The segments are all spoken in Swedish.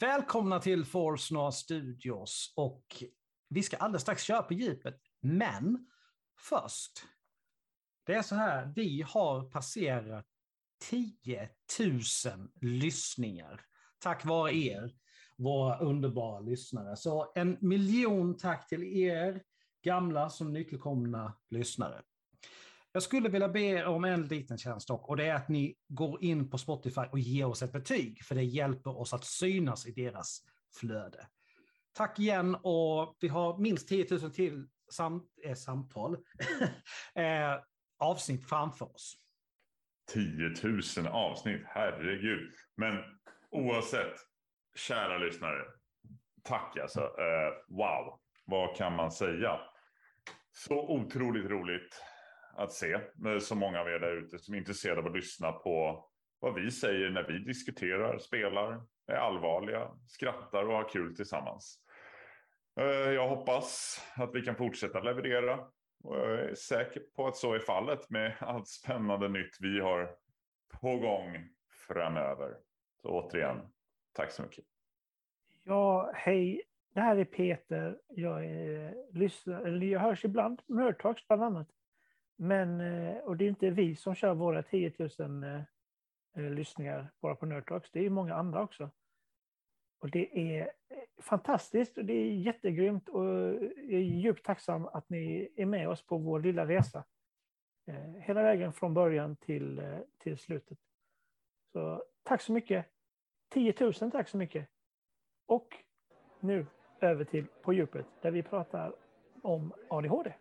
Välkomna till Forsnar Studios och vi ska alldeles strax köra på djupet. Men först, det är så här, vi har passerat 10 000 lyssningar tack vare er, våra underbara lyssnare. Så en miljon tack till er gamla som nytillkomna lyssnare. Jag skulle vilja be er om en liten tjänst dock, och det är att ni går in på Spotify och ger oss ett betyg, för det hjälper oss att synas i deras flöde. Tack igen, och vi har minst 10 000 till sam eh, samtal, eh, avsnitt framför oss. 10 000 avsnitt, herregud. Men oavsett, kära lyssnare, tack alltså. Eh, wow, vad kan man säga? Så otroligt roligt att se med så många av er där ute som är intresserade av att lyssna på vad vi säger när vi diskuterar, spelar, är allvarliga, skrattar och har kul tillsammans. Eh, jag hoppas att vi kan fortsätta leverera och jag är säker på att så är fallet med allt spännande nytt vi har på gång framöver. Så återigen, tack så mycket. Ja, hej. Det här är Peter. Jag, är, lyssnar, jag hörs ibland, Mörtalks bland annat. Men, eh, och det är inte vi som kör våra 10 000 eh, eh, lyssningar bara på Nerdtalks, det är många andra också. Och det är fantastiskt och det är jättegrymt och jag är djupt tacksam att ni är med oss på vår lilla resa. Hela vägen från början till, till slutet. Så tack så mycket. 10 000 tack så mycket. Och nu över till På djupet där vi pratar om ADHD.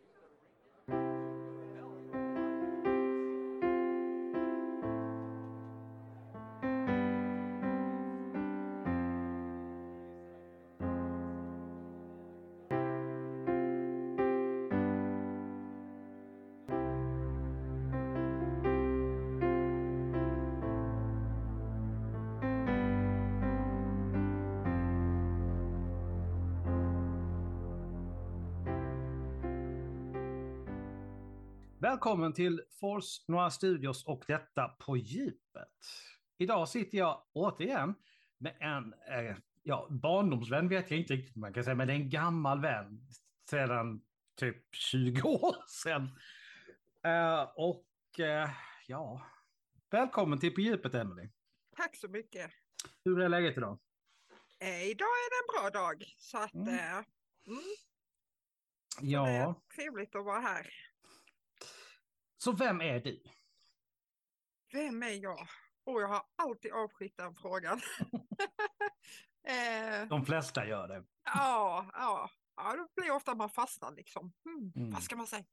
Välkommen till Force Noir Studios och detta på djupet. Idag sitter jag återigen med en eh, ja, barndomsvän, vet jag inte riktigt man kan säga, men det är en gammal vän sedan typ 20 år sedan. Eh, och eh, ja, välkommen till På djupet, Emelie. Tack så mycket. Hur är läget idag? Eh, idag är det en bra dag, så att mm. Eh, mm. Ja. Det är trevligt att vara här. Så vem är du? Vem är jag? Och jag har alltid avskytt den frågan. eh, De flesta gör det. Ja, ja, ja det blir ofta man fastnar liksom. Hmm, mm. Vad ska man säga?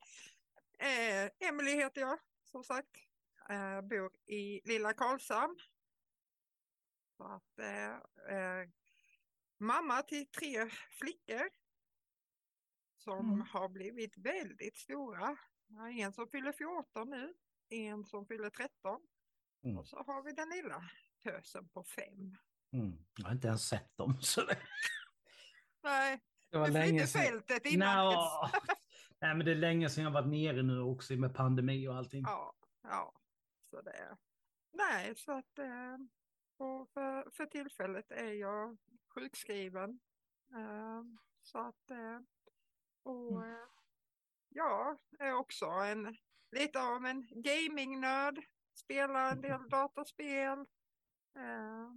Eh, Emily heter jag, som sagt. Eh, bor i Lilla Karlshamn. Så att, eh, eh mamma till tre flickor. Som mm. har blivit väldigt stora. En som fyller 14 nu, en som fyller 13 mm. och så har vi den lilla tösen på fem. Mm. Jag har inte ens sett dem. Så det... Nej, det var du länge sedan. fältet innan. No. Nej, men det är länge sedan jag varit nere nu också med pandemi och allting. Ja, ja. Så det är... Nej, så att eh, och för, för tillfället är jag sjukskriven. Eh, så att eh, och mm ja, är också en, lite av en gamingnörd. Spelar en del dataspel. Eh,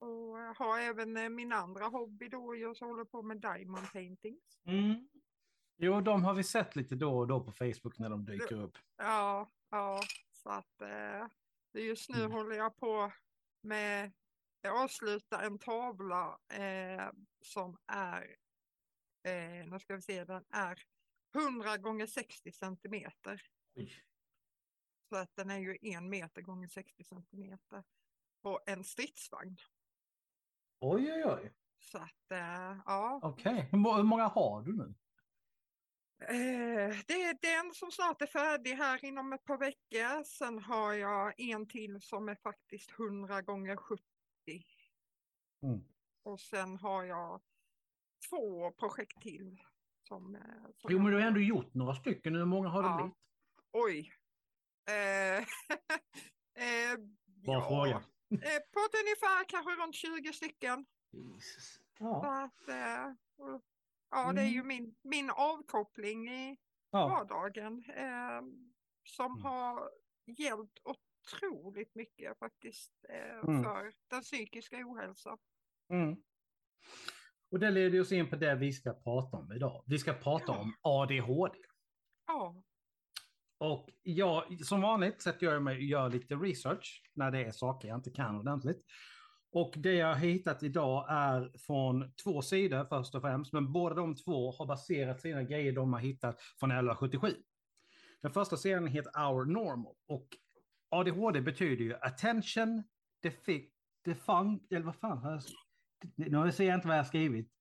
och har även eh, min andra hobby då, jag håller på med diamond paintings. Mm. Jo, de har vi sett lite då och då på Facebook när de dyker upp. Ja, ja, så att eh, just nu mm. håller jag på med att avsluta en tavla eh, som är, eh, nu ska vi se, den är 100 gånger 60 centimeter. Så att den är ju en meter gånger 60 centimeter på en stridsvagn. Oj, oj, oj. Så att, äh, ja. Okej, okay. hur många har du nu? Eh, det är den som snart är färdig här inom ett par veckor. Sen har jag en till som är faktiskt 100 gånger 70. Mm. Och sen har jag två projekt till som, eh, som jo, men du har ändå gjort några stycken. Hur många har det blivit? Oj. Eh, eh, Bra ja. fråga. Eh, på ett ungefär kanske runt 20 stycken. Jesus. Så Ja. att, eh, ja, det är ju Mm. min, min avkoppling i ja. vardagen eh, som Mm. har hjälpt otroligt mycket faktiskt eh, Mm. för den psykiska ohälsan. Mm. Och det leder oss in på det vi ska prata om idag. Vi ska prata Ja. om ADHD. Ja, Och jag, som vanligt sätter jag mig och gör lite research när det är saker jag inte kan ordentligt. Och det jag har hittat idag är från två sidor först och främst, men båda de två har baserat sina grejer de har hittat från 1177. Den första serien heter Our Normal och ADHD betyder ju Attention Defic, Defunk, eller vad fan nu ser jag inte vad jag har skrivit.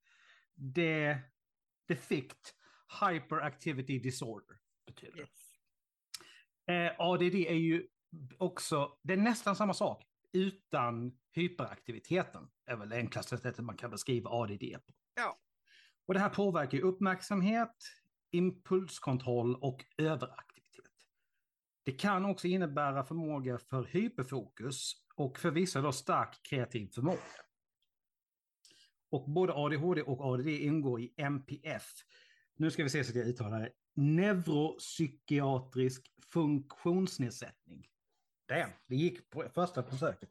De, defict Hyperactivity Disorder betyder det. yes. Eh, ADD är ju också, det är nästan samma sak utan hyperaktiviteten. är väl det enklaste sättet man kan beskriva ADD på. Ja. Och det här påverkar ju uppmärksamhet, impulskontroll och överaktivitet. Det kan också innebära förmåga för hyperfokus och för vissa då stark kreativ förmåga. Och både ADHD och ADD ingår i MPF. Nu ska vi se så att jag uttalar det. Neuropsykiatrisk funktionsnedsättning. Det, det gick på första försöket.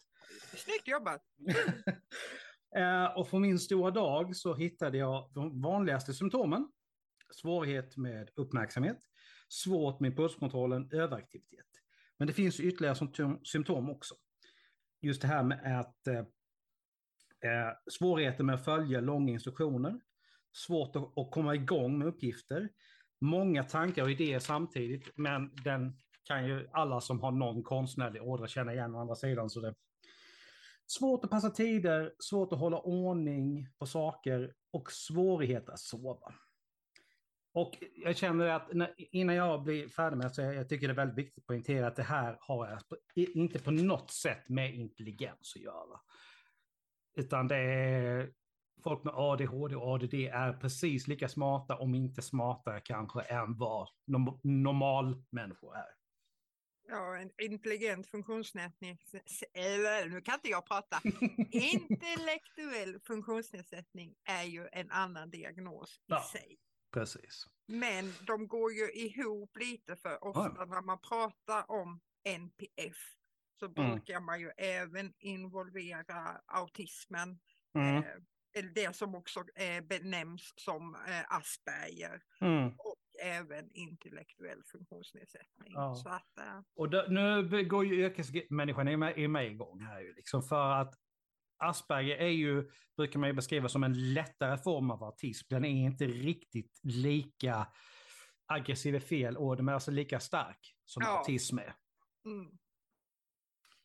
Snyggt jobbat! Eh, och för min stora dag så hittade jag de vanligaste symptomen. Svårighet med uppmärksamhet, svårt med impulskontrollen, överaktivitet. Men det finns ytterligare symptom, symptom också. Just det här med att eh, svårigheter med att följa långa instruktioner, svårt att, att komma igång med uppgifter, många tankar och idéer samtidigt, men den kan ju alla som har någon konstnärlig ådra känna igen å andra sidan. Så det Svårt att passa tider, svårt att hålla ordning på saker och svårighet att sova. Och jag känner att när, innan jag blir färdig med det så jag, jag tycker det är väldigt viktigt att poängtera att det här har jag på- inte på något sätt med intelligens att göra. Utan det är folk med ADHD och ADD är precis lika smarta, om inte smartare kanske, än vad norm, normal människor är. Ja, en intelligent funktionsnedsättning, eller nu kan inte jag prata, intellektuell funktionsnedsättning är ju en annan diagnos i Ja. sig. Precis. Men de går ju ihop lite för ofta Ja. när man pratar om NPF så Mm. brukar man ju även involvera autismen, Mm. eh, det som också eh, benämns som eh, Asperger Mm. och även intellektuell funktionsnedsättning. Ja. Så att, eh, Och då, nu går ju yrkesmänniskan i mig, i mig igång här ju, liksom för att Asperger är ju, brukar man ju beskriva som en lättare form av autism. Den är inte riktigt lika aggressiv är fel ord, men alltså lika stark som Ja. autism är. mm.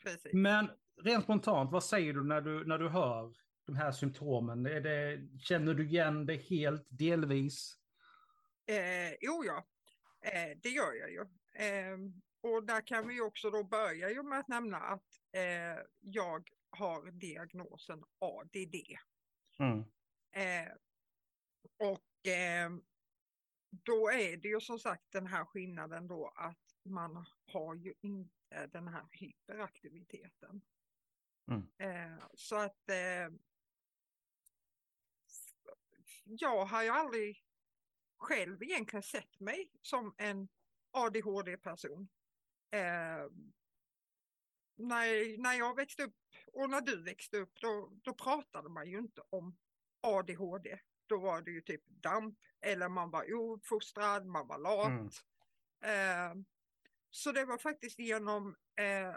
Precis. Men rent spontant, vad säger du när du, när du hör de här symptomen? Det, känner du igen det helt, delvis? Eh, jo, ja, eh, det gör jag ju. Eh, och där kan vi också då börja ju med att nämna att eh, jag har diagnosen ADD. Mm. Eh, och eh, då är det ju som sagt den här skillnaden då att man har ju inte den här hyperaktiviteten. Mm. Eh, så att eh, jag har ju aldrig själv egentligen sett mig som en ADHD-person. Eh, när, när jag växte upp och när du växte upp då, då pratade man ju inte om ADHD. Då var det ju typ damp eller man var ouppfostrad, man var lat. Mm. Eh, så det var faktiskt genom eh,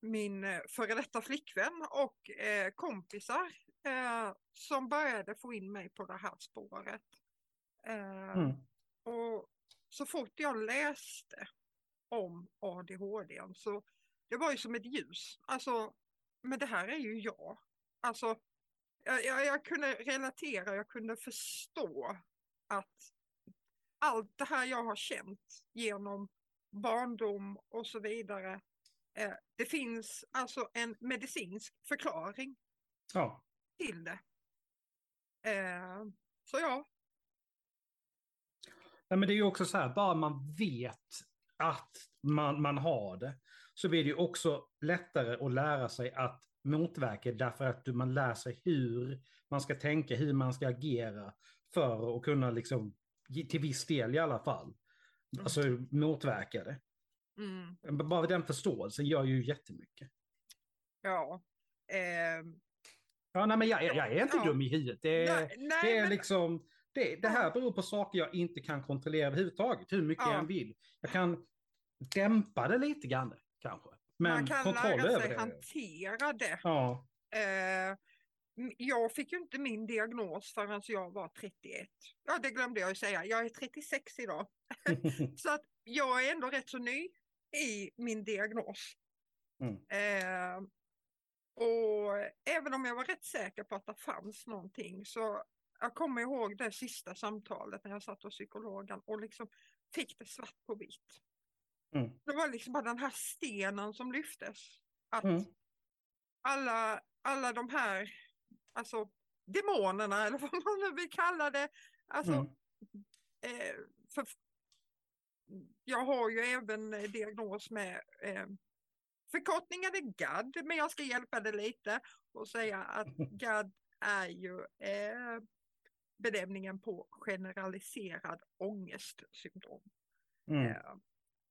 min eh, före detta flickvän och eh, kompisar eh, som började få in mig på det här spåret. Eh, Mm. och så fort jag läste om ADHD så det var ju som ett ljus. Alltså, men det här är ju jag. Alltså, jag, jag, jag kunde relatera, jag kunde förstå att allt det här jag har känt genom barndom och så vidare. Eh, det finns alltså en medicinsk förklaring Ja. till det. Eh, så ja, Nej, men det är ju också så här, bara man vet att man, man har det, så blir det ju också lättare att lära sig att motverka därför att man lär sig hur man ska tänka, hur man ska agera för att kunna liksom, till viss del i alla fall, alltså motverka det. Mm. Bara den förståelsen gör ju jättemycket. Ja. ehm, Ja, nej, men jag, jag, jag är inte Ja. dum i huvudet. Det, är- nej, nej, det är men, liksom, det, det här beror på saker jag inte kan kontrollera överhuvudtaget, hur mycket Ja. jag än vill. Jag kan dämpa det lite grann kanske. Men man kan lära sig det. hantera det. Ja. Eh, jag fick ju inte min diagnos förrän jag var 31. Ja, det glömde jag ju säga. Jag är 36 idag. Så att jag är ändå rätt så ny i min diagnos. Mm. Eh, och även om jag var rätt säker på att det fanns någonting så jag kommer ihåg det sista samtalet när jag satt hos psykologen och liksom fick det svart på vitt. Mm. Det var liksom bara den här stenen som lyftes. Att Mm. alla, alla de här alltså, demonerna eller vad man nu vill kalla det. Alltså, Mm. eh, för, jag har ju även diagnos med eh, förkortningen är GAD, men jag ska hjälpa det lite och säga att GAD är ju eh, benämningen på generaliserad ångestsyndrom. Mm. Eh,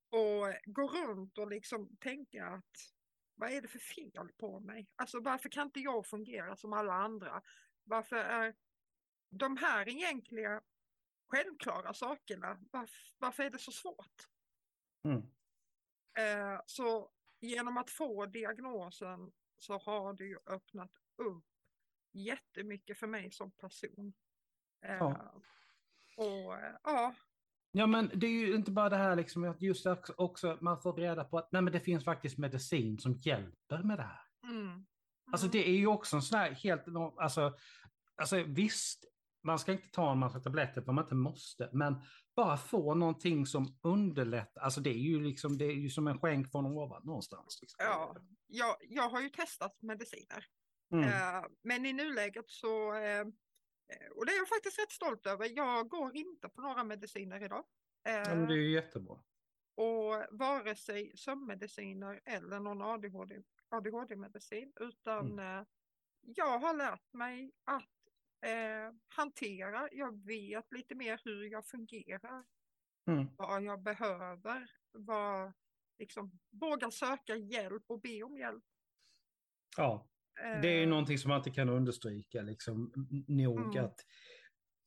och gå runt och liksom tänka att vad är det för fel på mig? Alltså varför kan inte jag fungera som alla andra? Varför är de här egentliga självklara sakerna, varför, varför är det så svårt? Mm. Eh, så genom att få diagnosen så har det ju öppnat upp jättemycket för mig som person. Eh, Ja. Och eh, ja, Ja, men det är ju inte bara det här liksom att just också, man får reda på att nej, men det finns faktiskt medicin som hjälper med det här. mm, Alltså mm, det är ju också en sån här helt, alltså, alltså visst, man ska inte ta en massa tabletter för man inte måste, men bara få någonting som underlättar, alltså det är ju liksom, det är ju som en skänk från ovan någonstans. Liksom. ja, jag, jag har ju testat mediciner. Mm. Eh, men i nuläget så, eh, och det är jag faktiskt rätt stolt över, jag går inte på några mediciner idag. Eh, Ja, men det är ju jättebra. Och vare sig sömnmediciner eller någon ADHD, ADHD-medicin, utan Mm. eh, jag har lärt mig att eh, hantera, jag vet lite mer hur jag fungerar, Mm. vad jag behöver, vad, liksom, våga söka hjälp och be om hjälp. Ja, det är ju Eh, någonting som man inte kan understryka liksom, nog Mm. att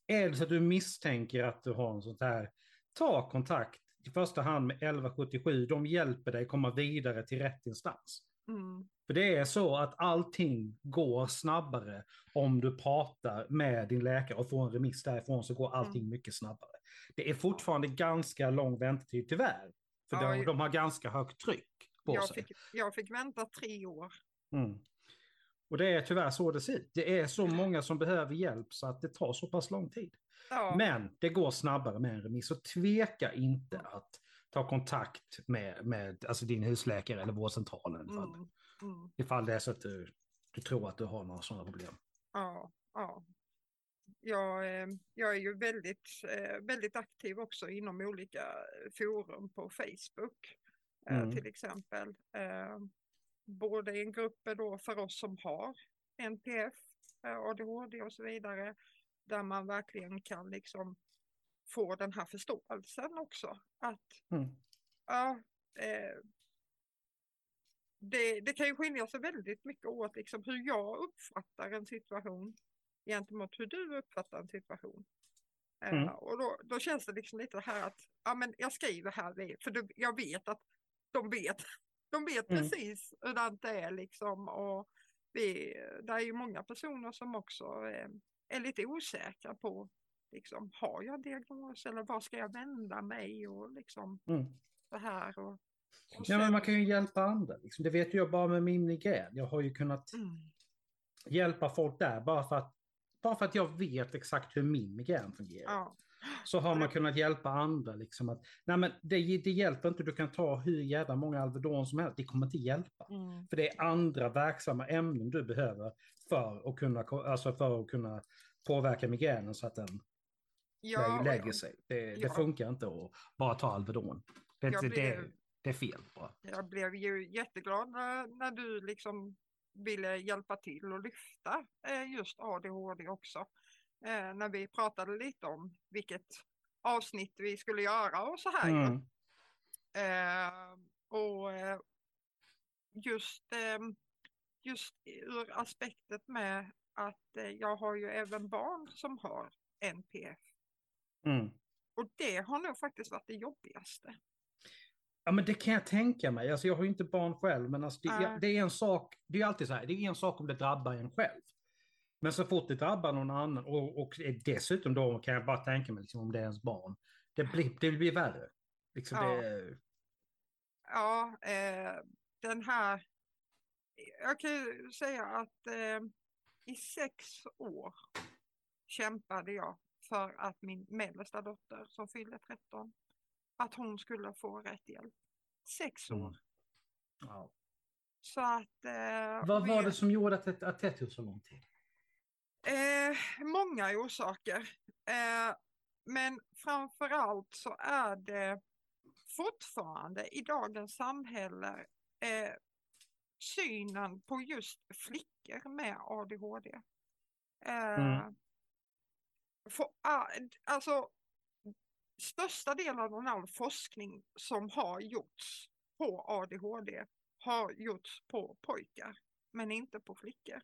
är det så att du misstänker att du har en sånt här, ta kontakt i första hand med 1177, de hjälper dig komma vidare till rätt instans. mm, För det är så att allting går snabbare om du pratar med din läkare och får en remiss därifrån så går allting Mm. mycket snabbare. Det är fortfarande ganska lång väntetid tyvärr. För Ja, de, de har ganska högt tryck på jag, sig. fick, jag fick vänta tre år. Mm. Och det är tyvärr så det ser ut. Det är så många som behöver hjälp så att det tar så pass lång tid. Ja, Men det går snabbare med en remiss. Så tveka inte att ta kontakt med, med alltså din husläkare eller vårdcentralen ifall, mm, mm. ifall det är så att du, du tror att du har några sådana problem. Ja, ja. Jag, eh, jag är ju väldigt, eh, väldigt aktiv också inom olika forum på Facebook eh, Mm. till exempel. Både i en grupp då för oss som har NPF, eh, ADHD och så vidare, där man verkligen kan liksom få den här förståelsen också. Att Mm. ja, eh, det, det kan ju skilja sig väldigt mycket åt liksom hur jag uppfattar en situation gentemot hur du uppfattar en situation. Eh, Mm. och då, då känns det liksom lite här att ja, men jag skriver här, för du, jag vet att de vet, de vet Mm. precis hur det är liksom. Och vi, det är ju många personer som också eh, är lite osäkra på liksom, har jag diagnos eller var ska jag vända mig och liksom Mm. det här. Och, och Ja, men man kan ju hjälpa andra. Liksom. Det vet jag bara med min migrän. Jag har ju kunnat Mm. hjälpa folk där bara för att, bara för att jag vet exakt hur min migrän fungerar. Ja, Så har man kunnat hjälpa andra. Liksom att, nej men det, det hjälper inte, du kan ta hur jävla många Alvedon som helst, det kommer inte hjälpa. mm. För det är andra verksamma ämnen du behöver för att kunna, alltså för att kunna påverka migränen så att den ja, lägger sig. Det, det Ja. funkar inte att bara ta Alvedon. Det, Jag det, blev- det är fel bara. Jag blev ju jätteglad när, när du liksom ville hjälpa till att lyfta eh, just ADHD också. Eh, när vi pratade lite om vilket avsnitt vi skulle göra och så här. Mm. Eh, och eh, just, eh, just ur aspektet med att eh, jag har ju även barn som har NPF. Mm. Och det har nog faktiskt varit det jobbigaste. Ja, men det kan jag tänka mig. Alltså, jag har ju inte barn själv, men alltså, det, Nej. det är en sak. Det är alltid så här. Det är en sak om det drabbar en själv. Men så fort det drabbar någon annan och, och dessutom då kan jag bara tänka mig liksom, om det är ens barn. Det blir, det blir värre. Liksom Ja. det, Ja, eh, den här... Jag kan ju säga att eh, i sex år kämpade jag för att min mellersta dotter som fyllde 13, att hon skulle få rätt hjälp. Sex år. Mm. ja. Så att... Eh, Vad var vi- det som gjorde att det, att det tog så lång tid? Eh, många orsaker. Eh, men framför allt så är det fortfarande i dagens samhälle eh, synen på just flickor med ADHD. Eh, Mm. för, alltså, största delen av all forskning som har gjorts på ADHD har gjorts på pojkar, men inte på flickor.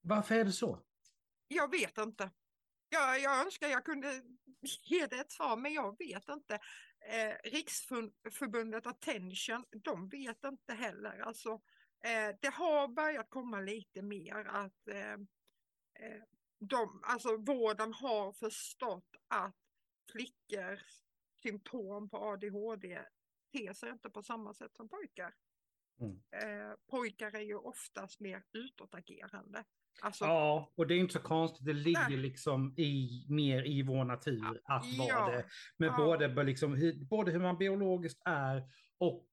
Varför är det så? Jag vet inte. Jag, jag önskar jag kunde ge det ett svar, men jag vet inte. Eh, Riksförbundet Attention, de vet inte heller. Alltså, eh, det har börjat komma lite mer att eh, eh, de, alltså, vården har förstått att flickors symptom på ADHD ter sig inte på samma sätt som pojkar. Mm. Eh, pojkar är ju oftast mer utåtagerande. Alltså, Ja, och det är inte så konstigt. Det ligger Nej. liksom i, mer i vår natur att vara Ja. det. Med Ja. både, liksom, hur, både hur man biologiskt är och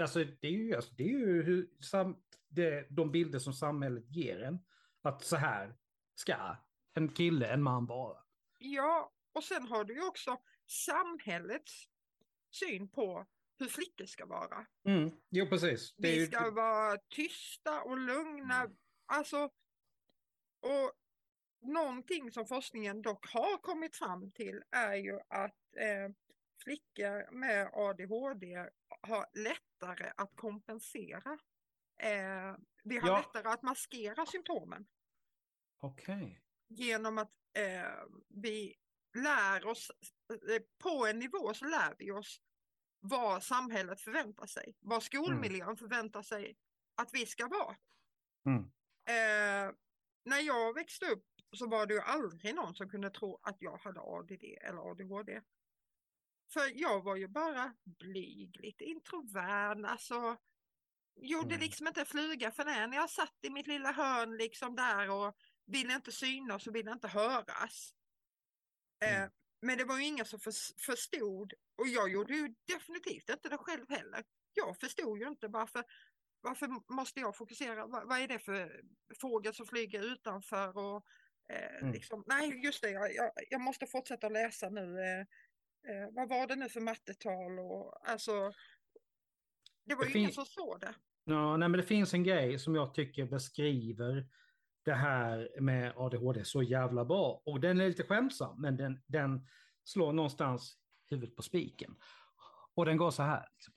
alltså, det är ju, alltså, det är ju hur, sam, det, de bilder som samhället ger en. Att så här ska en kille, en man vara. Ja, och sen har du ju också samhällets syn på hur flickor ska vara. Mm. Jo, precis. Det Vi ju, ska vara tysta och lugna. Mm. Alltså, och någonting som forskningen dock har kommit fram till är ju att eh, flickor med ADHD har lättare att kompensera. Eh, vi har Ja. lättare att maskera symptomen. Okej. genom att eh, vi lär oss, eh, på en nivå så lär vi oss vad samhället förväntar sig, vad skolmiljön förväntar sig att vi ska vara. Mm. Eh, när jag växte upp så var det ju aldrig någon som kunde tro att jag hade ADD eller ADHD. För jag var ju bara blyg, lite introvert, alltså gjorde Mm. liksom inte fluga för när jag satt i mitt lilla hörn liksom där och ville inte synas och ville inte höras. Eh, Mm. men det var ju ingen som förs- förstod och jag gjorde ju definitivt inte det själv heller. Jag förstod ju inte varför, varför måste jag fokusera, vad, vad är det för fågel som flyger utanför och eh, Mm. liksom, nej just det, jag, jag, jag måste fortsätta läsa nu. Eh, eh, vad var det nu för mattetal och alltså det var Det ju ingen som såg det. Ja, nej, men det finns en grej som jag tycker beskriver det här med ADHD så jävla bra. Och den är lite skämtsam, men den, den slår någonstans huvudet på spiken. Och den går så här. Liksom.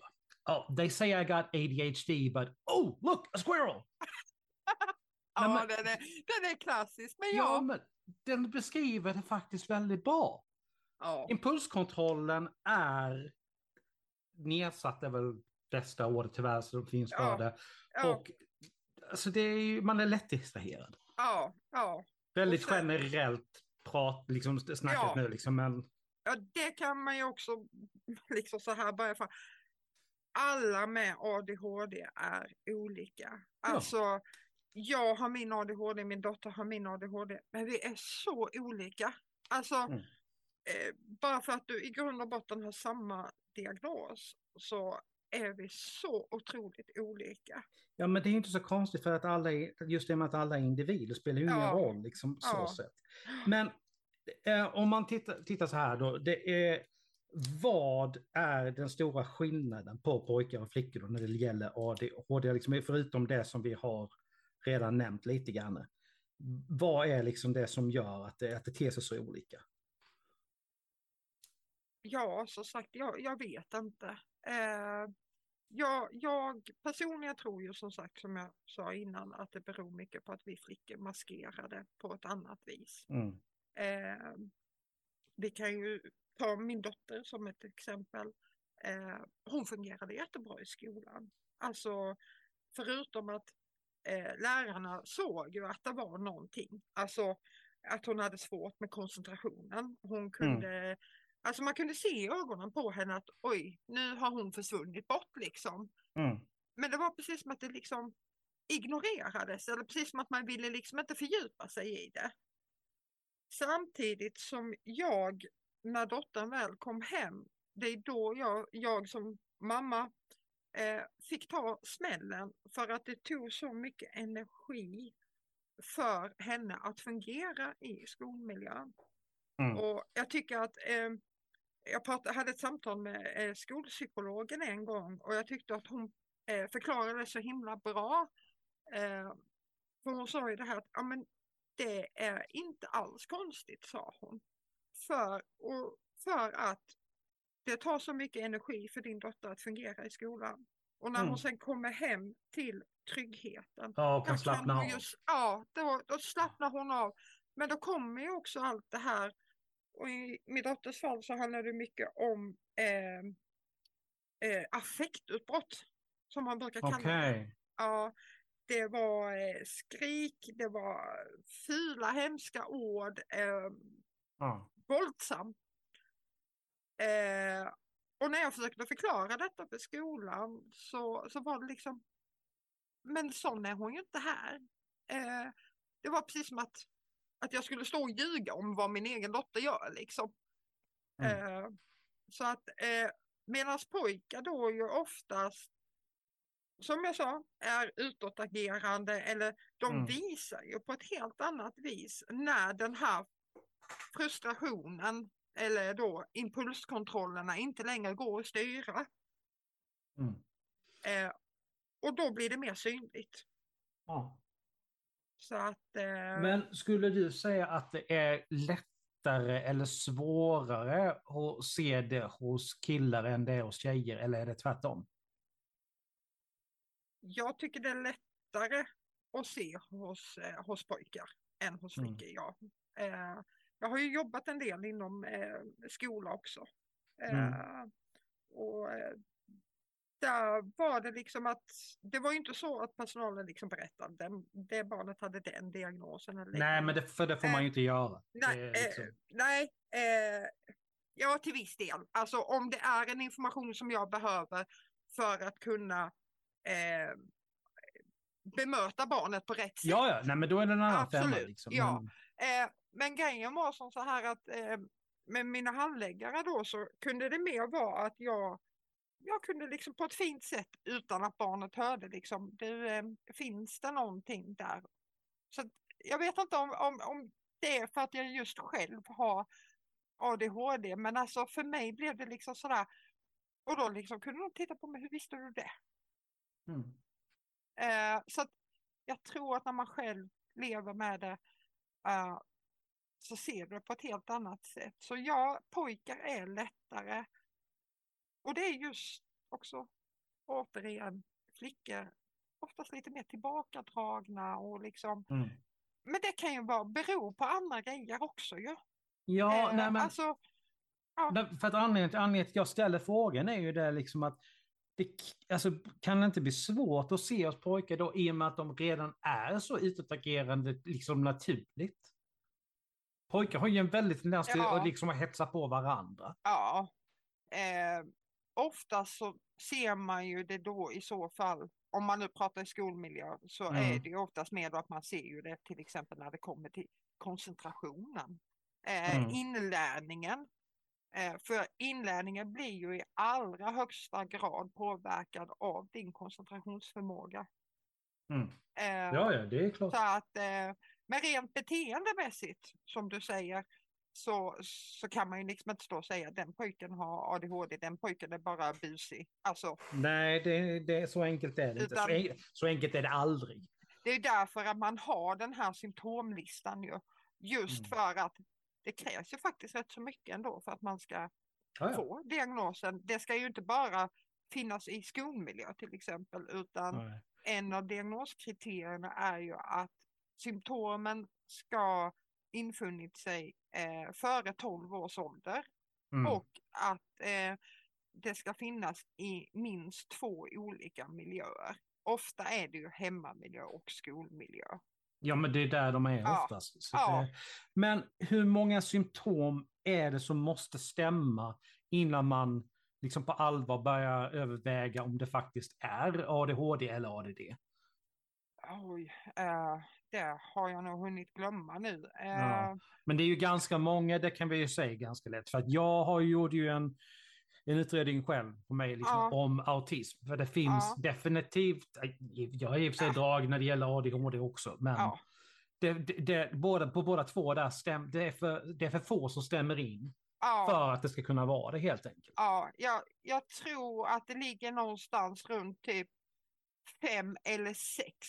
Oh, they say I got ADHD, but oh, look, a squirrel! Ja, men- den, är, den är klassisk, men Ja, ja. men den beskriver det faktiskt väldigt bra. ja. Impulskontrollen är nedsatt, är väl bästa ordet tyvärr, så det finns Ja, för det. Ja, Och alltså det är ju, man är lätt distraherad. ja, ja. Väldigt sen- generellt prat, liksom snacket nu liksom, men ja, det kan man ju också liksom så här börja från. Alla med ADHD är olika. Alltså, jag har min ADHD, min dotter har min ADHD, men vi är så olika. Alltså, Mm. eh, bara för att du i grund och botten har samma diagnos så är vi så otroligt olika. Ja, men det är inte så konstigt för att alla är, just det med att alla är individer spelar ju ingen Ja. roll liksom så Ja. sätt. Men eh, om man tittar, tittar så här då, det är vad är den stora skillnaden på pojkar och flickor när det gäller ADHD, liksom, förutom det som vi har redan nämnt lite grann. Vad är liksom det som gör att det, att det ter sig så olika? Ja, som sagt, jag, jag vet inte. Eh, jag, jag personligen tror ju som sagt, som jag sa innan, att det beror mycket på att vi flickor maskerade på ett annat vis. Mm. Eh, vi kan ju ta min dotter som ett exempel. Eh, hon fungerade jättebra i skolan. Alltså förutom att eh, lärarna såg ju att det var någonting. Alltså att hon hade svårt med koncentrationen. Hon kunde, mm. alltså man kunde se i ögonen på henne att oj, nu har hon försvunnit bort liksom. Mm. Men det var precis som att det liksom ignorerades eller precis som att man ville liksom inte fördjupa sig i det. Samtidigt som jag, när dottern väl kom hem, det är då jag, jag som mamma eh, fick ta smällen för att det tog så mycket energi för henne att fungera i skolmiljön. Mm. Och jag tycker att eh, jag pratade, hade ett samtal med eh, skolpsykologen en gång och jag tyckte att hon eh, förklarade så himla bra. Eh, för hon sa ju det här att ja, men det är inte alls konstigt, sa hon. För, och för att det tar så mycket energi för din dotter att fungera i skolan. Och när mm. hon sen kommer hem till tryggheten. Ja, och kan slappna av. Just, ja, då, då slappnar hon av. Men då kommer ju också allt det här. Och i min dotters fall så handlar det mycket om eh, eh, affektutbrott. Som man brukar kalla okay. det. Ja, det var eh, skrik, det var fula hemska ord. Eh, ja. Våldsam. Eh, och när jag försökte förklara detta för skolan så, så var det liksom, men sån är hon ju inte här. Eh, det var precis som att, att jag skulle stå och ljuga om vad min egen dotter gör liksom. Mm. Eh, så att eh, medan pojkar då ju oftast, som jag sa, är utåtagerande eller de mm. visar ju på ett helt annat vis när den här frustrationen eller då impulskontrollerna inte längre går att styra. Mm. Eh, och då blir det mer synligt. Ja. Så att, eh... Men skulle du säga att det är lättare eller svårare att se det hos killar än det är hos tjejer, eller är det tvärtom? Jag tycker det är lättare att se hos, eh, hos pojkar än hos mm. flickor, mm. ja. Eh, jag har ju jobbat en del inom eh, skola också. Mm. Eh, och eh, där var det liksom att det var ju inte så att personalen liksom berättade den, det barnet hade den diagnosen. Eller nej, men det, för det får man ju inte göra. Nej, liksom... nej ja till viss del. Alltså om det är en information som jag behöver för att kunna eh, bemöta barnet på rätt sätt. Ja, ja, nej men då är det en annan femma. Liksom. Ja. Eh, men grejen var som så här att eh, med mina handläggare då så kunde det mer vara att jag jag kunde liksom på ett fint sätt utan att barnet hörde liksom, du, eh, finns det någonting där? Så jag vet inte om, om, om det är för att jag just själv har ADHD, men alltså för mig blev det liksom sådär, och då liksom kunde de titta på mig, hur visste du det? Mm. Eh, så jag tror att när man själv lever med det uh, så ser du det på ett helt annat sätt. Så ja, pojkar är lättare. Och det är just också återigen flickor oftast lite mer tillbakadragna och liksom. Mm. Men det kan ju vara bero på andra grejer också ju. Ja, eh, nej men. Alltså, ja. För att anledningen till, anledningen till att jag ställer frågan är ju det liksom att det alltså, kan det inte bli svårt att se oss pojkar då i och med att de redan är så utåtagerande liksom naturligt? Pojkar har ju en väldigt tendens till ja. att liksom hetsa på varandra. Ja. Eh, oftast så ser man ju det då i så fall, om man nu pratar i skolmiljö, så mm. är det ju oftast mer då att man ser ju det till exempel när det kommer till koncentrationen. Eh, mm. Inlärningen. Eh, för inlärningen blir ju i allra högsta grad påverkad av din koncentrationsförmåga. Mm. Eh, ja, ja, det är klart. Så att, eh, men rent beteendemässigt, som du säger, så, så kan man ju liksom inte stå och säga att den pojken har ADHD, den pojken är bara busig. Alltså, Nej, det, det, så enkelt är det utan, inte. Så, så, enkelt är det aldrig. det är därför att man har den här symptomlistan ju. Just Mm. för att det krävs ju faktiskt rätt så mycket ändå för att man ska Ja, ja. få diagnosen. Det ska ju inte bara finnas i skolmiljö till exempel, utan Nej. en av diagnoskriterierna är ju att symptomen ska infunnit sig eh, före 12 års ålder Mm. och att eh, det ska finnas i minst två olika miljöer. Ofta är det ju hemmamiljö och skolmiljö. Ja, men det är där de är Ja, oftast. Så ja. det, men hur många symptom är det som måste stämma innan man liksom på allvar börjar överväga om det faktiskt är ADHD eller ADD? Oj, eh, det har jag nog hunnit glömma nu. Eh, Ja. Men det är ju ganska många, det kan vi ju säga ganska lätt. För att jag har gjort ju en, en utredning själv på mig liksom, Ja. om autism. För det finns Ja. definitivt, jag är i och för sig drag när det gäller ADHD också. Men det, det, det, båda, på båda två där stäm, det, är för, det är för få som stämmer in. För att det ska kunna vara det helt enkelt. Ja, jag, jag tror att det ligger någonstans runt typ fem eller sex.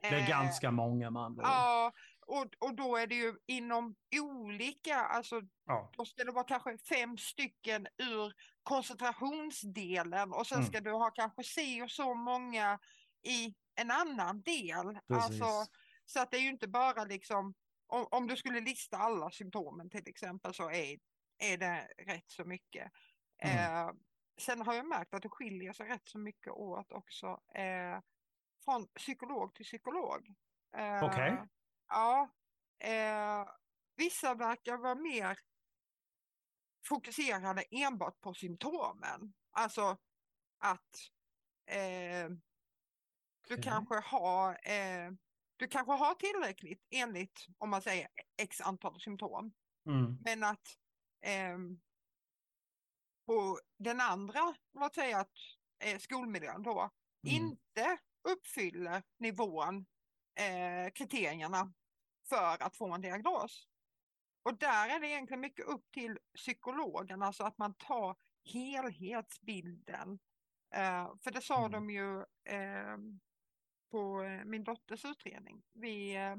Det är Eh, ganska många ord. Ja, och, och då är det ju inom olika, alltså Ja. då ska det vara kanske fem stycken ur koncentrationsdelen och sen Mm. ska du ha kanske si och så många i en annan del. Precis. Alltså, så att det är ju inte bara liksom, om, om du skulle lista alla symptomen till exempel så är, är det rätt så mycket. Mm. Eh, sen har jag märkt att det skiljer sig rätt så mycket åt också eh, från psykolog till psykolog. Eh, Okej. Ja, eh, vissa verkar vara mer fokuserade enbart på symptomen. Alltså att eh, du Okej. kanske har du kanske har tillräckligt enligt om man säger x antal symptom. Mm. Men att ehm, på den andra, låt säga att eh, skolmiljön då, Mm. inte uppfyller nivån, eh, kriterierna för att få en diagnos. Och där är det egentligen mycket upp till psykologen, alltså att man tar helhetsbilden. Eh, för det sa Mm. de ju eh, på min dotters utredning. Vi eh,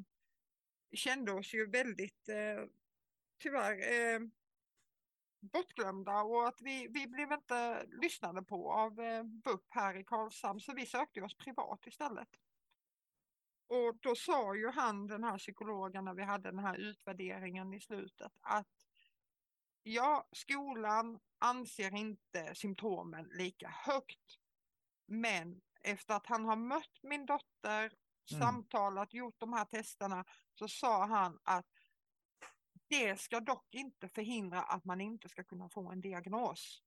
kände oss ju väldigt, eh, tyvärr, eh, bortglömda och att vi, vi blev inte lyssnade på av eh, BUP här i Karlshamn så vi sökte oss privat istället. Och då sa ju han, den här psykologen, när vi hade den här utvärderingen i slutet, att ja, skolan anser inte symptomen lika högt. Men efter att han har mött min dotter, Mm. samtalat, gjort de här testerna, så sa han att det ska dock inte förhindra att man inte ska kunna få en diagnos.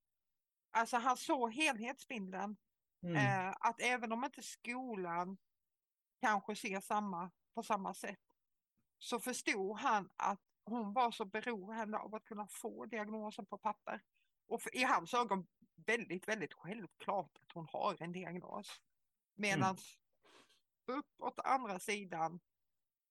Alltså han såg helhetsbilden, Mm. eh, att även om inte skolan kanske ser samma på samma sätt, så förstod han att hon var så beroende av att kunna få diagnosen på papper. Och för, i hans ögon väldigt, väldigt självklart att hon har en diagnos. Medan upp åt andra sidan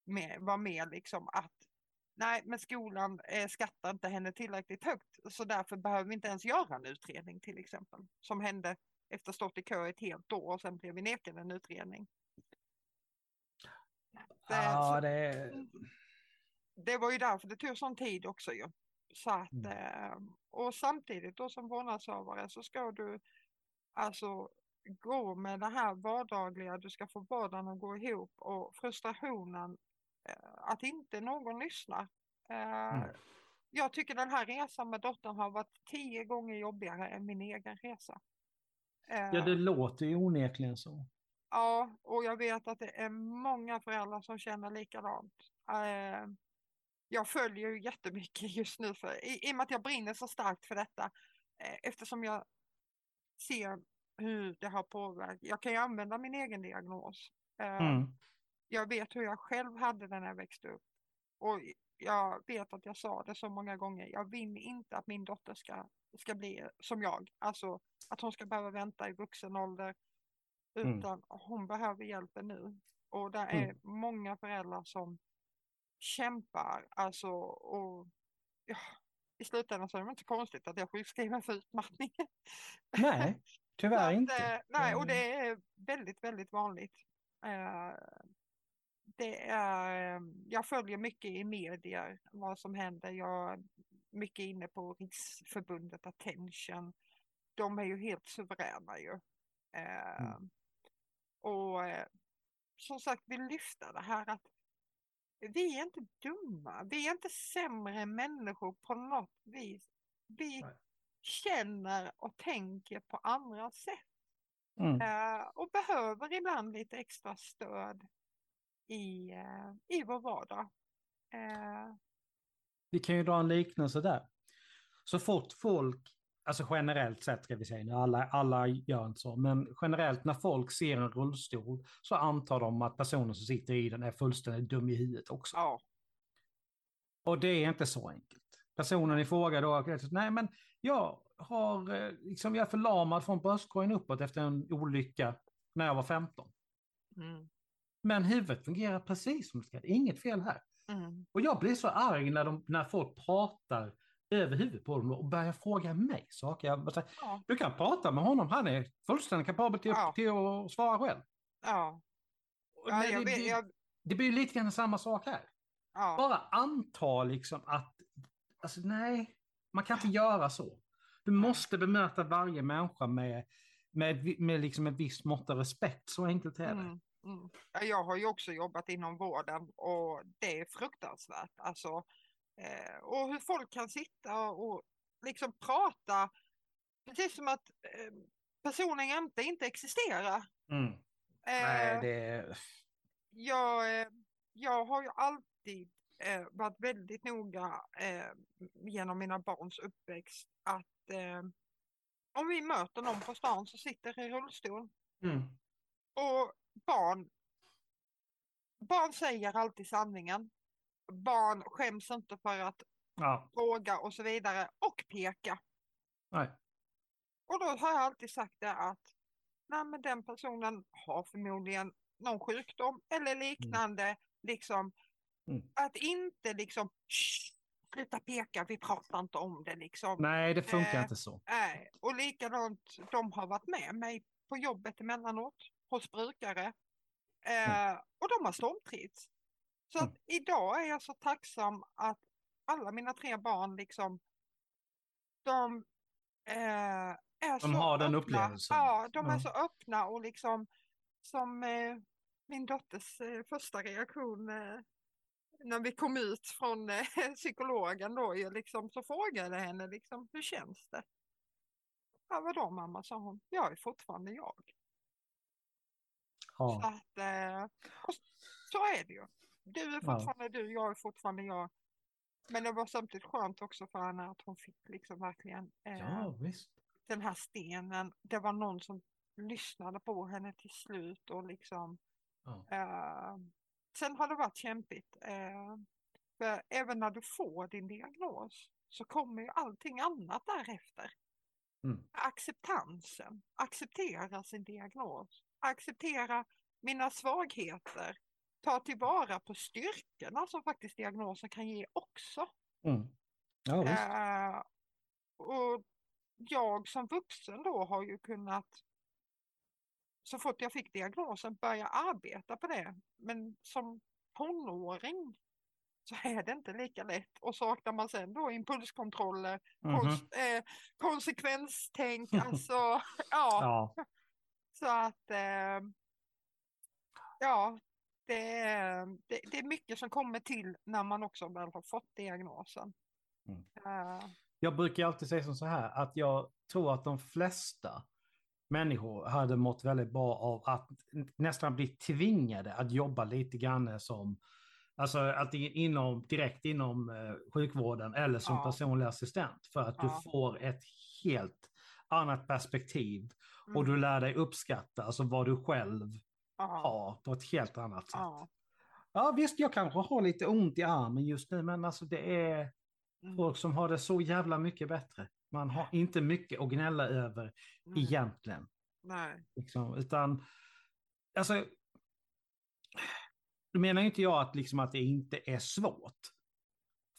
med, var med liksom att nej, men skolan eh, skattar inte henne tillräckligt högt så därför behöver vi inte ens göra en utredning till exempel. Som hände efter att ha stått i kö ett helt år och sen blev vi nekade en utredning. Det, Ja, så, det det var ju därför det tog sån tid också ju. Så att, Mm. eh, och samtidigt då som vårdnadshavare så ska du alltså gå med det här vardagliga, du ska få vardagen att gå ihop och frustrationen att inte någon lyssnar. Eh, Mm. Jag tycker den här resan med dottern har varit tio gånger jobbigare än min egen resa. Eh, Ja, det låter ju onekligen så. Ja, och jag vet att det är många föräldrar som känner likadant. Eh, jag följer ju jättemycket just nu, för, i, i och med att jag brinner så starkt för detta, eh, eftersom jag ser hur det har påverkat. Jag kan ju använda min egen diagnos. Eh, Mm. Jag vet hur jag själv hade det när jag växte upp. Och jag vet att jag sa det så många gånger, jag vill inte att min dotter ska, ska bli som jag. Alltså att hon ska behöva vänta i vuxen ålder. Mm. Utan hon behöver hjälpen nu. Och det är Mm. många föräldrar som kämpar. Alltså, och ja, i slutändan så är det inte konstigt att jag sjukskriver för utmattning. Nej, tyvärr att, inte. eh, nej, och Mm. det är väldigt, väldigt vanligt. Det är, jag följer mycket i medier vad som händer. Jag är mycket inne på Riksförbundet Attention. De är ju helt suveräna ju. Mm. Och eh, som sagt vill lyfta det här att vi är inte dumma. Vi är inte sämre människor på något vis. Vi Nej. känner och tänker på andra sätt. Mm. Uh, och behöver ibland lite extra stöd i, uh, i vår vardag. Uh, Vi kan ju dra en liknelse där. Så fort folk alltså generellt sett ska vi säga, alla, alla gör inte så, men generellt när folk ser en rullstol så antar de att personen som sitter i den är fullständigt dum i huvudet också. Ja. Och det är inte så enkelt. Personen i fråga då, nej men jag har, eh, liksom jag är förlamad från bröstkorgen uppåt efter en olycka när jag var 15. Mm. Men huvudet fungerar precis som det ska, inget fel här. Mm. Och jag blir så arg när, de, när folk pratar över huvudet på dem och börjar fråga mig saker. Jag säger, ja. Du kan prata med honom, han är fullständigt kapabel till, ja. till att svara själv. Ja. ja det, vet, jag... det, blir lite grann samma sak här. Ja. Bara anta liksom att, alltså nej, man kan inte göra så. Du måste bemöta varje människa med, med, med liksom ett visst mått av respekt, så enkelt är det. Mm. Mm. Jag har ju också jobbat inom vården och det är fruktansvärt. Alltså, Eh, och hur folk kan sitta och liksom prata precis som att eh, personen jämte inte existerar. Mm. Eh, Nej, det... jag, eh, jag har ju alltid eh, varit väldigt noga eh, genom mina barns uppväxt att om vi möter någon på stan som sitter i rullstol mm. Och barn barn säger alltid sanningen barn skäms inte för att ja. fråga och så vidare och peka. Nej. Och då har jag alltid sagt det att nej, men den personen har förmodligen någon sjukdom eller liknande. Mm. Liksom, mm. Att inte liksom sluta peka, vi pratar inte om det liksom. Nej, det funkar eh, inte så. Nej, och likadant, de har varit med mig på jobbet emellanåt hos brukare. Eh, mm. Och de har stormtrivts. Så att idag är jag så tacksam att alla mina tre barn liksom, de eh, är de så har den upplevelsen. Ja, de är så öppna och liksom som eh, min dotters eh, första reaktion eh, när vi kom ut från eh, psykologen då ju liksom så frågade jag henne liksom hur känns det? Ja vadå mamma sa hon, jag är fortfarande jag. Ja. Så att, eh, så är det ju. Du är fortfarande ja. du, jag är fortfarande jag. Men det var samtidigt skönt också för henne att hon fick liksom verkligen eh, ja, den här stenen. Det var någon som lyssnade på henne till slut och liksom ja. eh, Sen har det varit kämpigt. Eh, för även när du får din diagnos så kommer ju allting annat därefter. Mm. Acceptansen, acceptera sin diagnos, acceptera mina svagheter, ta tillvara på styrkorna som faktiskt diagnosen kan ge också. Mm. Ja, uh, och jag som vuxen då har ju kunnat så fort jag fick diagnosen börja arbeta på det. Men som tonåring så är det inte lika lätt. Och saknar man sen då impulskontroller, mm -hmm. kons eh, konsekvenstänk, alltså ja. ja. Så att eh, ja, det det, det, är mycket som kommer till när man också väl har fått diagnosen. Mm. Uh. Jag brukar alltid säga som så här att jag tror att de flesta människor hade mått väldigt bra av att nästan bli tvingade att jobba lite grann som Alltså antingen inom, direkt inom eh, sjukvården eller som ja. personlig assistent. För att ja. du får ett helt annat perspektiv. Mm. Och du lär dig uppskatta alltså vad du själv ha på ett helt annat sätt. Ja. ja visst, jag kanske har lite ont i armen just nu, men alltså det är mm. folk som har det så jävla mycket bättre. Man har inte mycket att gnälla över mm. egentligen. Nej. Liksom, utan, alltså, då menar inte jag att, liksom, att det inte är svårt.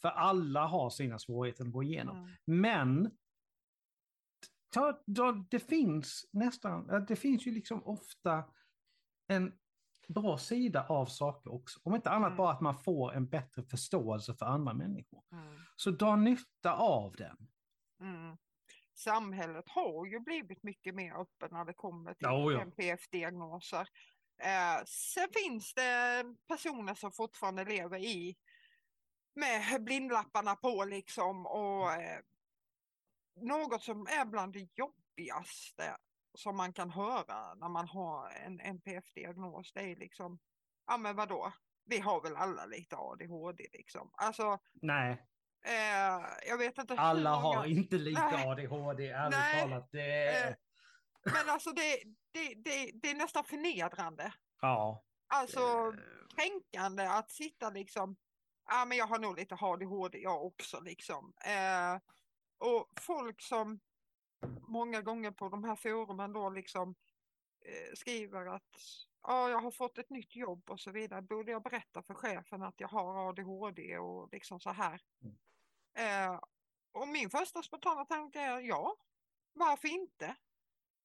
För alla har sina svårigheter att gå igenom. Mm. Men ta, då, det finns nästan, det finns ju liksom ofta en bra sida av saker också. Om inte annat Mm. bara att man får en bättre förståelse för andra människor. Mm. Så dra nytta av den. Mm. Samhället har ju blivit mycket mer öppen när det kommer till Ja, ja. NPF-diagnoser. Eh, sen finns det personer som fortfarande lever i med blindlapparna på liksom och eh, något som är bland det jobbigaste som man kan höra när man har en NPF-diagnos det är liksom, ja men vadå, vi har väl alla lite ADHD liksom. Alltså, Nej, eh, jag vet inte alla många... har inte lite Nej. ADHD, ärligt Nej. talat. Det. Eh, Men alltså det, det, det, det är nästan förnedrande. Ja. Alltså eh, kränkande att sitta liksom, ja men jag har nog lite ADHD jag också liksom. Eh, och folk som många gånger på de här forumen då liksom eh, skriver att ja, jag har fått ett nytt jobb och så vidare. Borde jag berätta för chefen att jag har ADHD och liksom så här. Mm. Eh, och min första spontana tanke är ja, varför inte?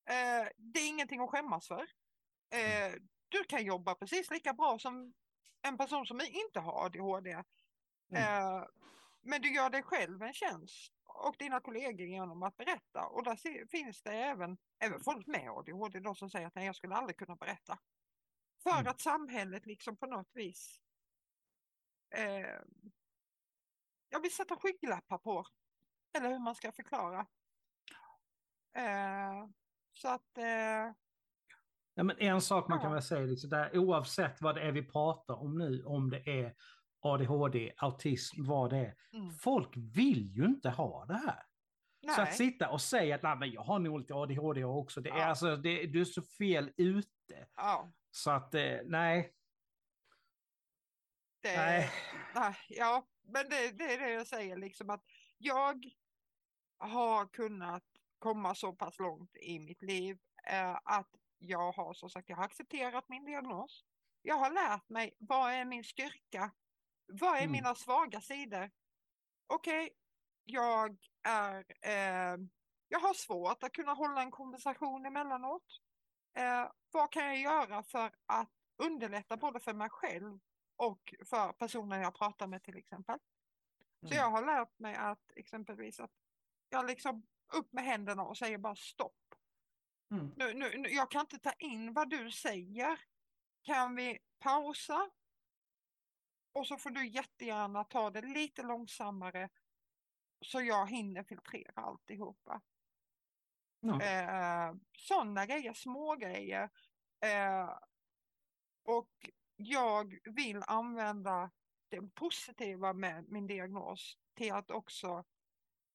Eh, det är ingenting att skämmas för. Eh, du kan jobba precis lika bra som en person som inte har ADHD. Eh, men du gör dig själv en tjänst och dina kollegor genom att berätta. Och där finns det även, även folk med ADHD då som säger att nej, jag skulle aldrig kunna berätta. För Mm. att samhället liksom på något vis eh, jag vill sätta skygglappar på. Eller hur man ska förklara. Eh, så att eh, Ja, men en sak man kan Ja. väl säga, liksom där, oavsett vad det är vi pratar om nu, om det är ADHD, autism, vad det är. mm, Folk vill ju inte ha det här. Så att nej. sitta och säga att "Nej, men jag har nog lite ADHD också, det är, Ja. alltså, det, du är så fel ute. Ja, Så att, eh, nej. det, Nej. Nej, ja, men det, det är det jag säger liksom att jag har kunnat komma så pass långt i mitt liv eh, att jag har som sagt jag har accepterat min diagnos. Jag har lärt mig vad är min styrka? Vad är Mm. mina svaga sidor? Okej, jag är eh, jag har svårt att kunna hålla en konversation emellanåt. Eh, vad kan jag göra för att underlätta både för mig själv och för personer jag pratar med till exempel. Så Mm. jag har lärt mig att exempelvis att jag liksom upp med händerna och säger bara stopp. Mm. Nu, nu, jag kan inte ta in vad du säger. Kan vi pausa? Och så får du jättegärna ta det lite långsammare så jag hinner filtrera alltihopa. Ja. Eh, sådana grejer, små grejer. Eh, och jag vill använda det positiva med min diagnos till att också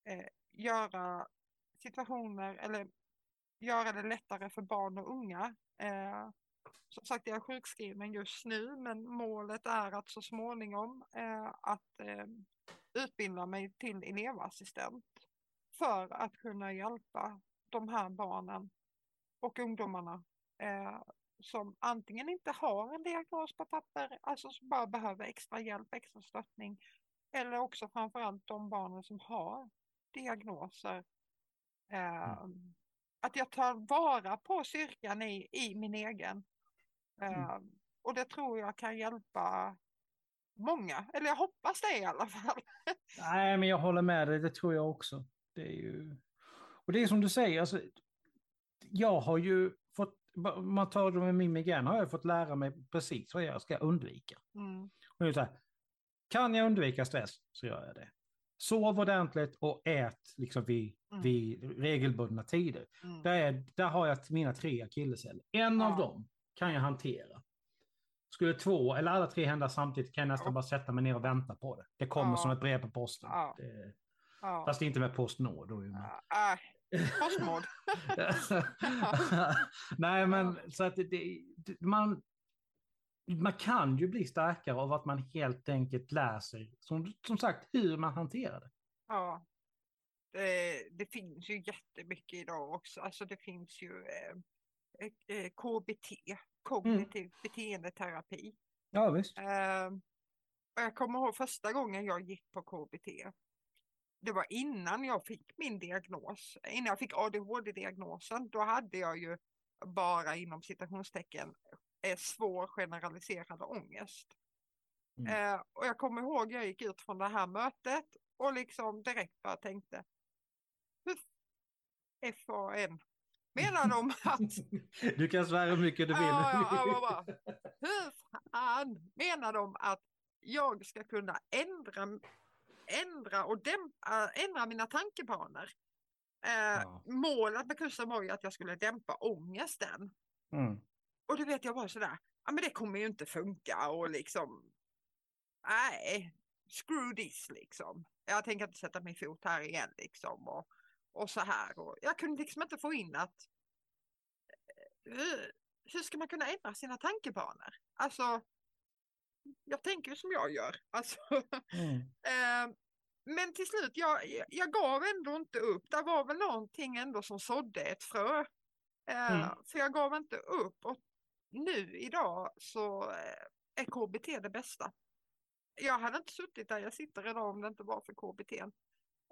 eh, göra situationer eller göra det lättare för barn och unga. Eh, som sagt, jag är sjukskriven just nu, men målet är att så småningom eh, att eh, utbilda mig till elevassistent för att kunna hjälpa de här barnen och ungdomarna eh, som antingen inte har en diagnos på papper, alltså som bara behöver extra hjälp, extra stöttning, eller också framförallt de barnen som har diagnoser. Eh, Att jag tar vara på styrkan i, i min egen. Eh, Och det tror jag kan hjälpa många, eller jag hoppas det i alla fall. Nej, men jag håller med dig, det tror jag också. Det är ju... Och det är som du säger, alltså, jag har ju fått, om man tar det med min migrän, har jag fått lära mig precis vad jag ska undvika. Mm. Och det här, kan jag undvika stress så gör jag det. Sov ordentligt och ät liksom vid, Mm. vid regelbundna tider. Mm. Där, är, där har jag mina tre akilleshäl. En av Ja. dem kan jag hantera. Skulle två eller alla tre hända samtidigt kan jag nästan bara sätta mig ner och vänta på det. Det kommer Ja. som ett brev på posten. Ja. Det, Ja. fast inte med Postnord. Då, men. Äh, postmord. Nej, men så att det, det, man, man kan ju bli starkare av att man helt enkelt lär sig, som, som sagt, hur man hanterar det. Ja. Det, det finns ju jättemycket idag också. Alltså det finns ju eh, KBT, kognitiv beteendeterapi. Ja, visst. Eh, och jag kommer ihåg första gången jag gick på KBT. Det var innan jag fick min diagnos, innan jag fick ADHD-diagnosen. Då hade jag ju bara inom citationstecken svår generaliserad ångest. Mm. Eh, och jag kommer ihåg jag gick ut från det här mötet och liksom direkt bara tänkte hur FAN menar de att Du kan svära hur mycket du vill. Ja, ja, ja, hur fan menar de att jag ska kunna ändra, ändra och dämpa, ändra mina tankebanor? Eh. Målet med kursen var ju att jag skulle dämpa ångesten. Mm. Och det vet jag bara sådär, ja men det kommer ju inte funka och liksom, nej, screw this liksom. Jag tänker inte sätta min fot här igen liksom och, och så här. Och jag kunde liksom inte få in att hur, hur ska man kunna ändra sina tankebanor? Alltså, jag tänker ju som jag gör. Alltså, Mm. eh, men till slut, jag, jag- gav ändå inte upp. Det var väl någonting ändå som sådde ett frö. Eh, Mm. För jag gav inte upp. Och nu idag så eh, är KBT det bästa. Jag hade inte suttit där jag sitter idag om det inte var för KBT.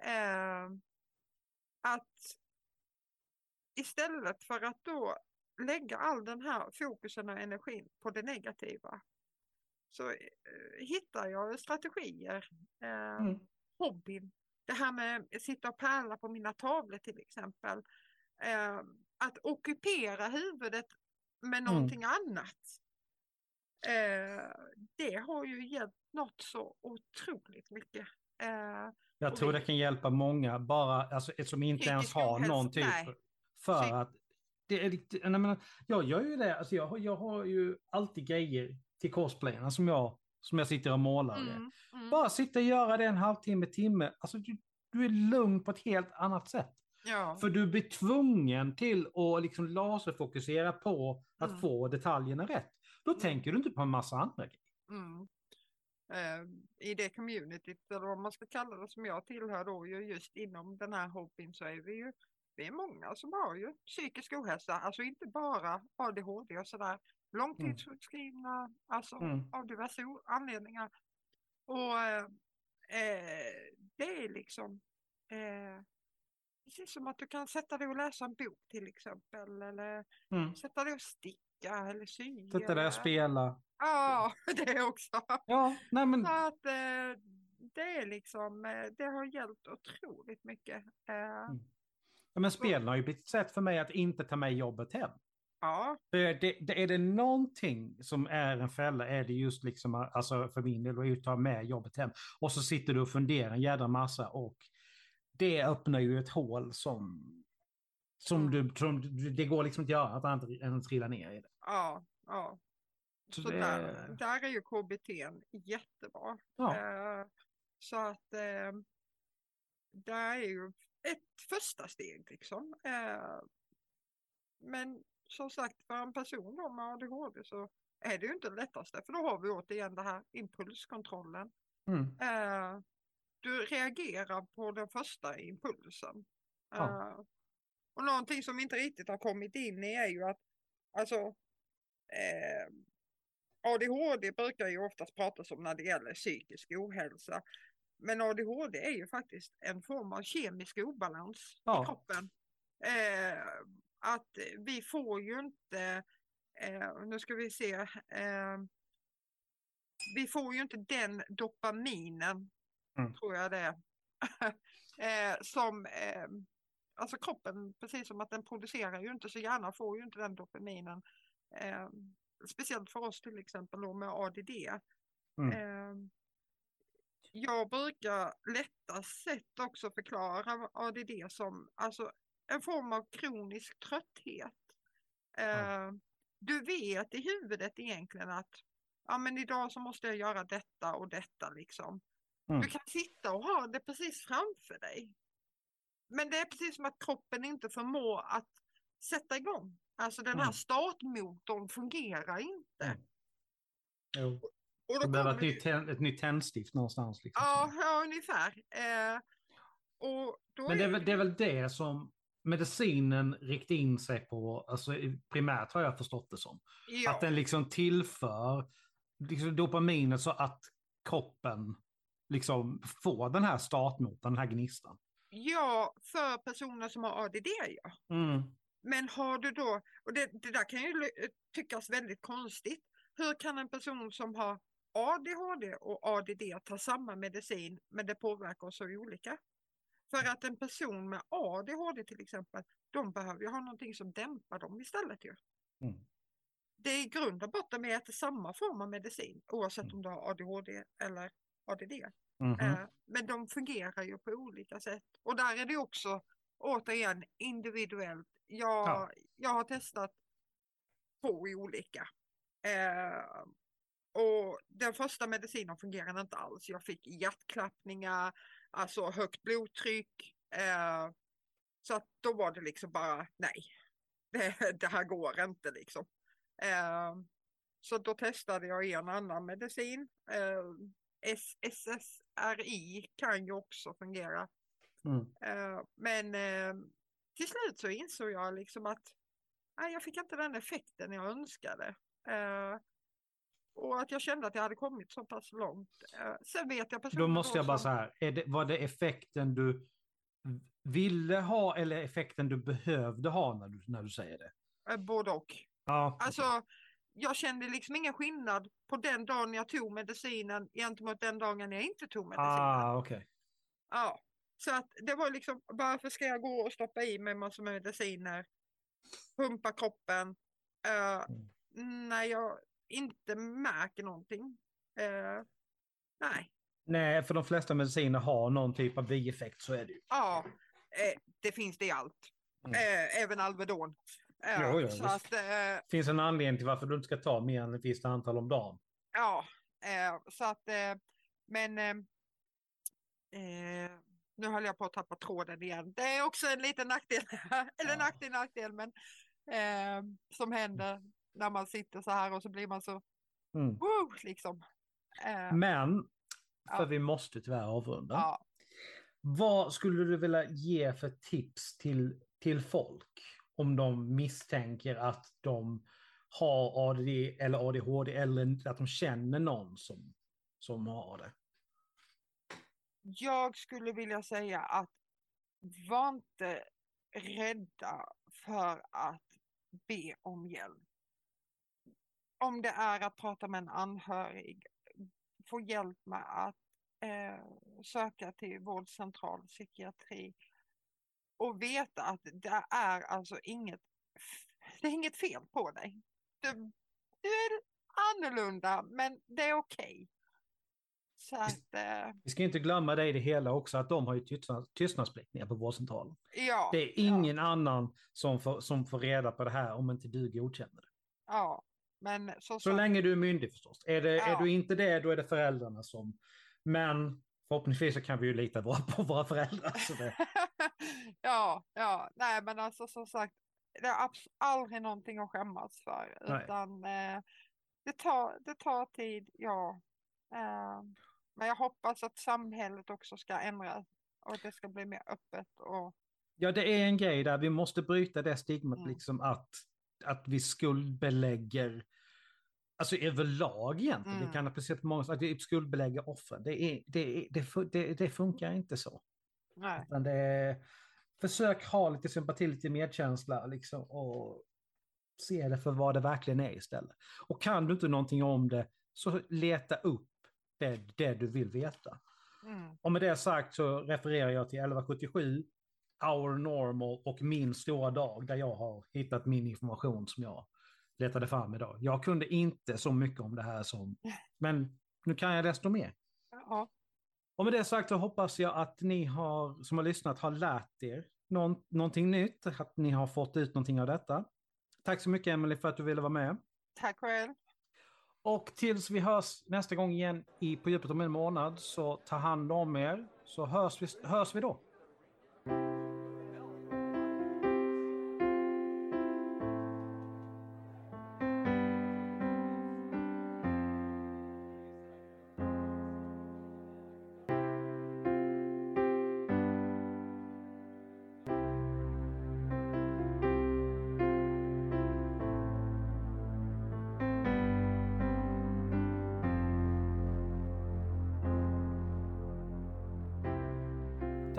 Eh, att istället för att då lägga all den här fokusen och energin på det negativa så eh, hittar jag strategier. Eh, Mm. Hobbyn, det här med att sitta och pärla på mina tavlor till exempel. Eh, att ockupera huvudet med Mm. någonting annat. Eh, det har ju hjälpt något så otroligt mycket. Eh, Jag tror vi- det kan hjälpa många, bara alltså, som inte ens har någon typ. nej. För att det är jag menar, jag gör ju det, alltså jag, jag har ju alltid grejer till cosplayerna som jag, som jag sitter och målar. mm, mm, Bara sitta och göra det en halvtimme, timme. Alltså du, du är lugn på ett helt annat sätt. ja, För du blir tvungen till att liksom laserfokusera på att Mm. få detaljerna rätt. Då tänker du inte på en massa andra grejer. mm. Eh, I det communityt, eller vad man ska kalla det, som jag tillhör då, ju just inom den här hobbyn så är vi ju vi är många som har ju psykisk ohälsa, alltså inte bara ADHD och sådär, långtidssjukskrivna, alltså Mm. av diverse anledningar. Och eh, eh, det är liksom eh, precis som att du kan sätta dig och läsa en bok till exempel, eller Mm. sätta dig och sticka eller sy. Där eller- och spela. Ja, det också. Ja, nej men. Så att eh, det är liksom, eh, det har hjälpt otroligt mycket. Eh, Mm. Ja, men spelen har ju blivit ett sätt för mig att inte ta med jobbet hem. Ja, det, det, är det någonting som är en fälla är det just liksom, alltså för min del, att ta med jobbet hem. Och så sitter du och funderar en jädra massa och det öppnar ju ett hål som, som du, som, det går liksom inte att göra annat än att trilla ner i det. ja, ja. Så Så det- där, där är ju KBT jättebra. Ja, Eh, så att eh, det är ju ett första steg liksom. Eh, men som sagt, för en person då med ADHD så är det ju inte det lättaste. För då har vi återigen det här impulskontrollen. mm, Eh, du reagerar på den första impulsen. Ja. Eh, och någonting som inte riktigt har kommit in i är ju att alltså eh, ADHD brukar ju oftast pratas om när det gäller psykisk ohälsa. Men ADHD är ju faktiskt en form av kemisk obalans Ja. i kroppen. Eh, att vi får ju inte, eh, nu ska vi se, eh, vi får ju inte den dopaminen, Mm. tror jag det är, eh, som, eh, alltså kroppen, precis som att den producerar ju inte så gärna, får ju inte den dopaminen. Speciellt för oss till exempel då med ADD. Mm. Eh, jag brukar lättast sett också förklara ADD som alltså en form av kronisk trötthet. Eh, Du vet i huvudet egentligen att ja, men idag så måste jag göra detta och detta liksom. Mm. Du kan sitta och ha det precis framför dig. Men det är precis som att kroppen inte förmår att sätta igång. Alltså den här startmotorn fungerar inte. Mm. Och då Det behöver ett nytt, ett nytt tändstift någonstans. Liksom. Ja, ja ungefär. Eh, och Men det är, väl, det är väl det som medicinen riktar in sig på, alltså primärt har jag förstått det som. ja, Att den liksom tillför liksom dopaminet så att kroppen liksom får den här startmotorn, den här gnistan. ja, för personer som har ADD ja. Mm. Men har du då, och det, det där kan ju tyckas väldigt konstigt. Hur kan en person som har ADHD och ADD ta samma medicin men det påverkar oss så olika? För att en person med ADHD till exempel, de behöver ju ha någonting som dämpar dem istället ju. Mm. Det är i grund och botten vi äter samma form av medicin oavsett Mm. om du har ADHD eller ADD. Mhm. Eh, Men de fungerar ju på olika sätt. Och där är det också återigen individuellt. Jag, Ja. jag har testat två olika. Eh, och den första medicinen fungerade inte alls. Jag fick hjärtklappningar, alltså högt blodtryck. Eh, så att då var det liksom bara nej, det, det här går inte liksom. Eh, så då testade jag en annan medicin. Eh, SSRI kan ju också fungera. Mm. Eh, men eh, till slut så insåg jag liksom att nej, jag fick inte den effekten jag önskade. Eh, och att jag kände att jag hade kommit så pass långt. Sen vet jag personer Då måste jag bara så här, är det, var det effekten du ville ha eller effekten du behövde ha när du, när du säger det? både och. Ja, Alltså, jag kände liksom ingen skillnad på den dagen jag tog medicinen gentemot den dagen jag inte tog medicinen. ah, okej. Ja, så att det var liksom, varför ska jag gå och stoppa i mig massor med mediciner, pumpa kroppen, eh, när jag inte märker någonting. Eh, nej, Nej, för de flesta mediciner har någon typ av bieffekt, så är det ju. ja, eh, det finns det i allt. Mm. Även Alvedon. Jo, jo, så att, eh, finns en anledning till varför du inte ska ta mer än ett visst antal om dagen. Ja, eh, så att, eh, men nu höll jag på att tappa tråden igen. Det är också en liten nackdel, eller Ja. nackdel, nackdel, men eh, som händer när man sitter så här och så blir man så, Mm. woo, liksom. Eh, Men, för Ja. vi måste tyvärr avrunda. ja. Vad skulle du vilja ge för tips till, till folk om de misstänker att de har ADD eller ADHD eller att de känner någon som, som har det? Jag skulle vilja säga att var inte rädda för att be om hjälp. Om det är att prata med en anhörig, få hjälp med att eh, söka till vårdcentral psykiatri och veta att det är alltså inget, det är inget fel på dig. Du, du är annorlunda, men det är okej. Så att, eh, Vi ska inte glömma det i det hela också, att de har ju tystnad, tystnadsplikt nere på vårdcentralen. ja. Det är ingen annan som får, som får reda på det här om inte du godkänner det. Ja, men så, Så så länge du är myndig förstås. Är, det, är Ja. du inte det, då är det föräldrarna som... Men förhoppningsvis så kan vi ju lita på våra föräldrar. Så det, ja, ja, nej men alltså som sagt, det är aldrig någonting att skämmas för, Nej. utan eh, det, tar, det tar tid, ja. Eh, men jag hoppas att samhället också ska ändras och att det ska bli mer öppet och ja, det är en grej där. Vi måste bryta det stigmat Mm. liksom att, att vi skuldbelägger Alltså överlag egentligen, Mm. vi kan på många, att vi skuldbelägger offren. Det, är, det, det, det funkar inte så. nej. Utan det är, försök ha lite sympati, lite medkänsla liksom, och se det för vad det verkligen är istället. Och kan du inte någonting om det, så leta upp det, det du vill veta. Mm. Och med det sagt så refererar jag till 1177, Our Normal och min stora dag där jag har hittat min information som jag letade fram idag. Jag kunde inte så mycket om det här som, men nu kan jag desto mer. Ja, Och med det sagt så hoppas jag att ni har, som har lyssnat har lärt er någon, någonting nytt, att ni har fått ut någonting av detta. Tack så mycket Emelie för att du ville vara med. tack själv. Och tills vi hörs nästa gång igen i På djupet om en månad så ta hand om er så hörs vi, hörs vi då.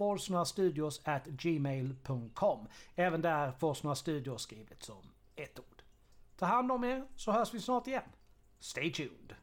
Forsnorastudios at gmail.com. Även där Forsnora Studios skrivet som ett ord. Ta hand om er så hörs vi snart igen. Stay tuned!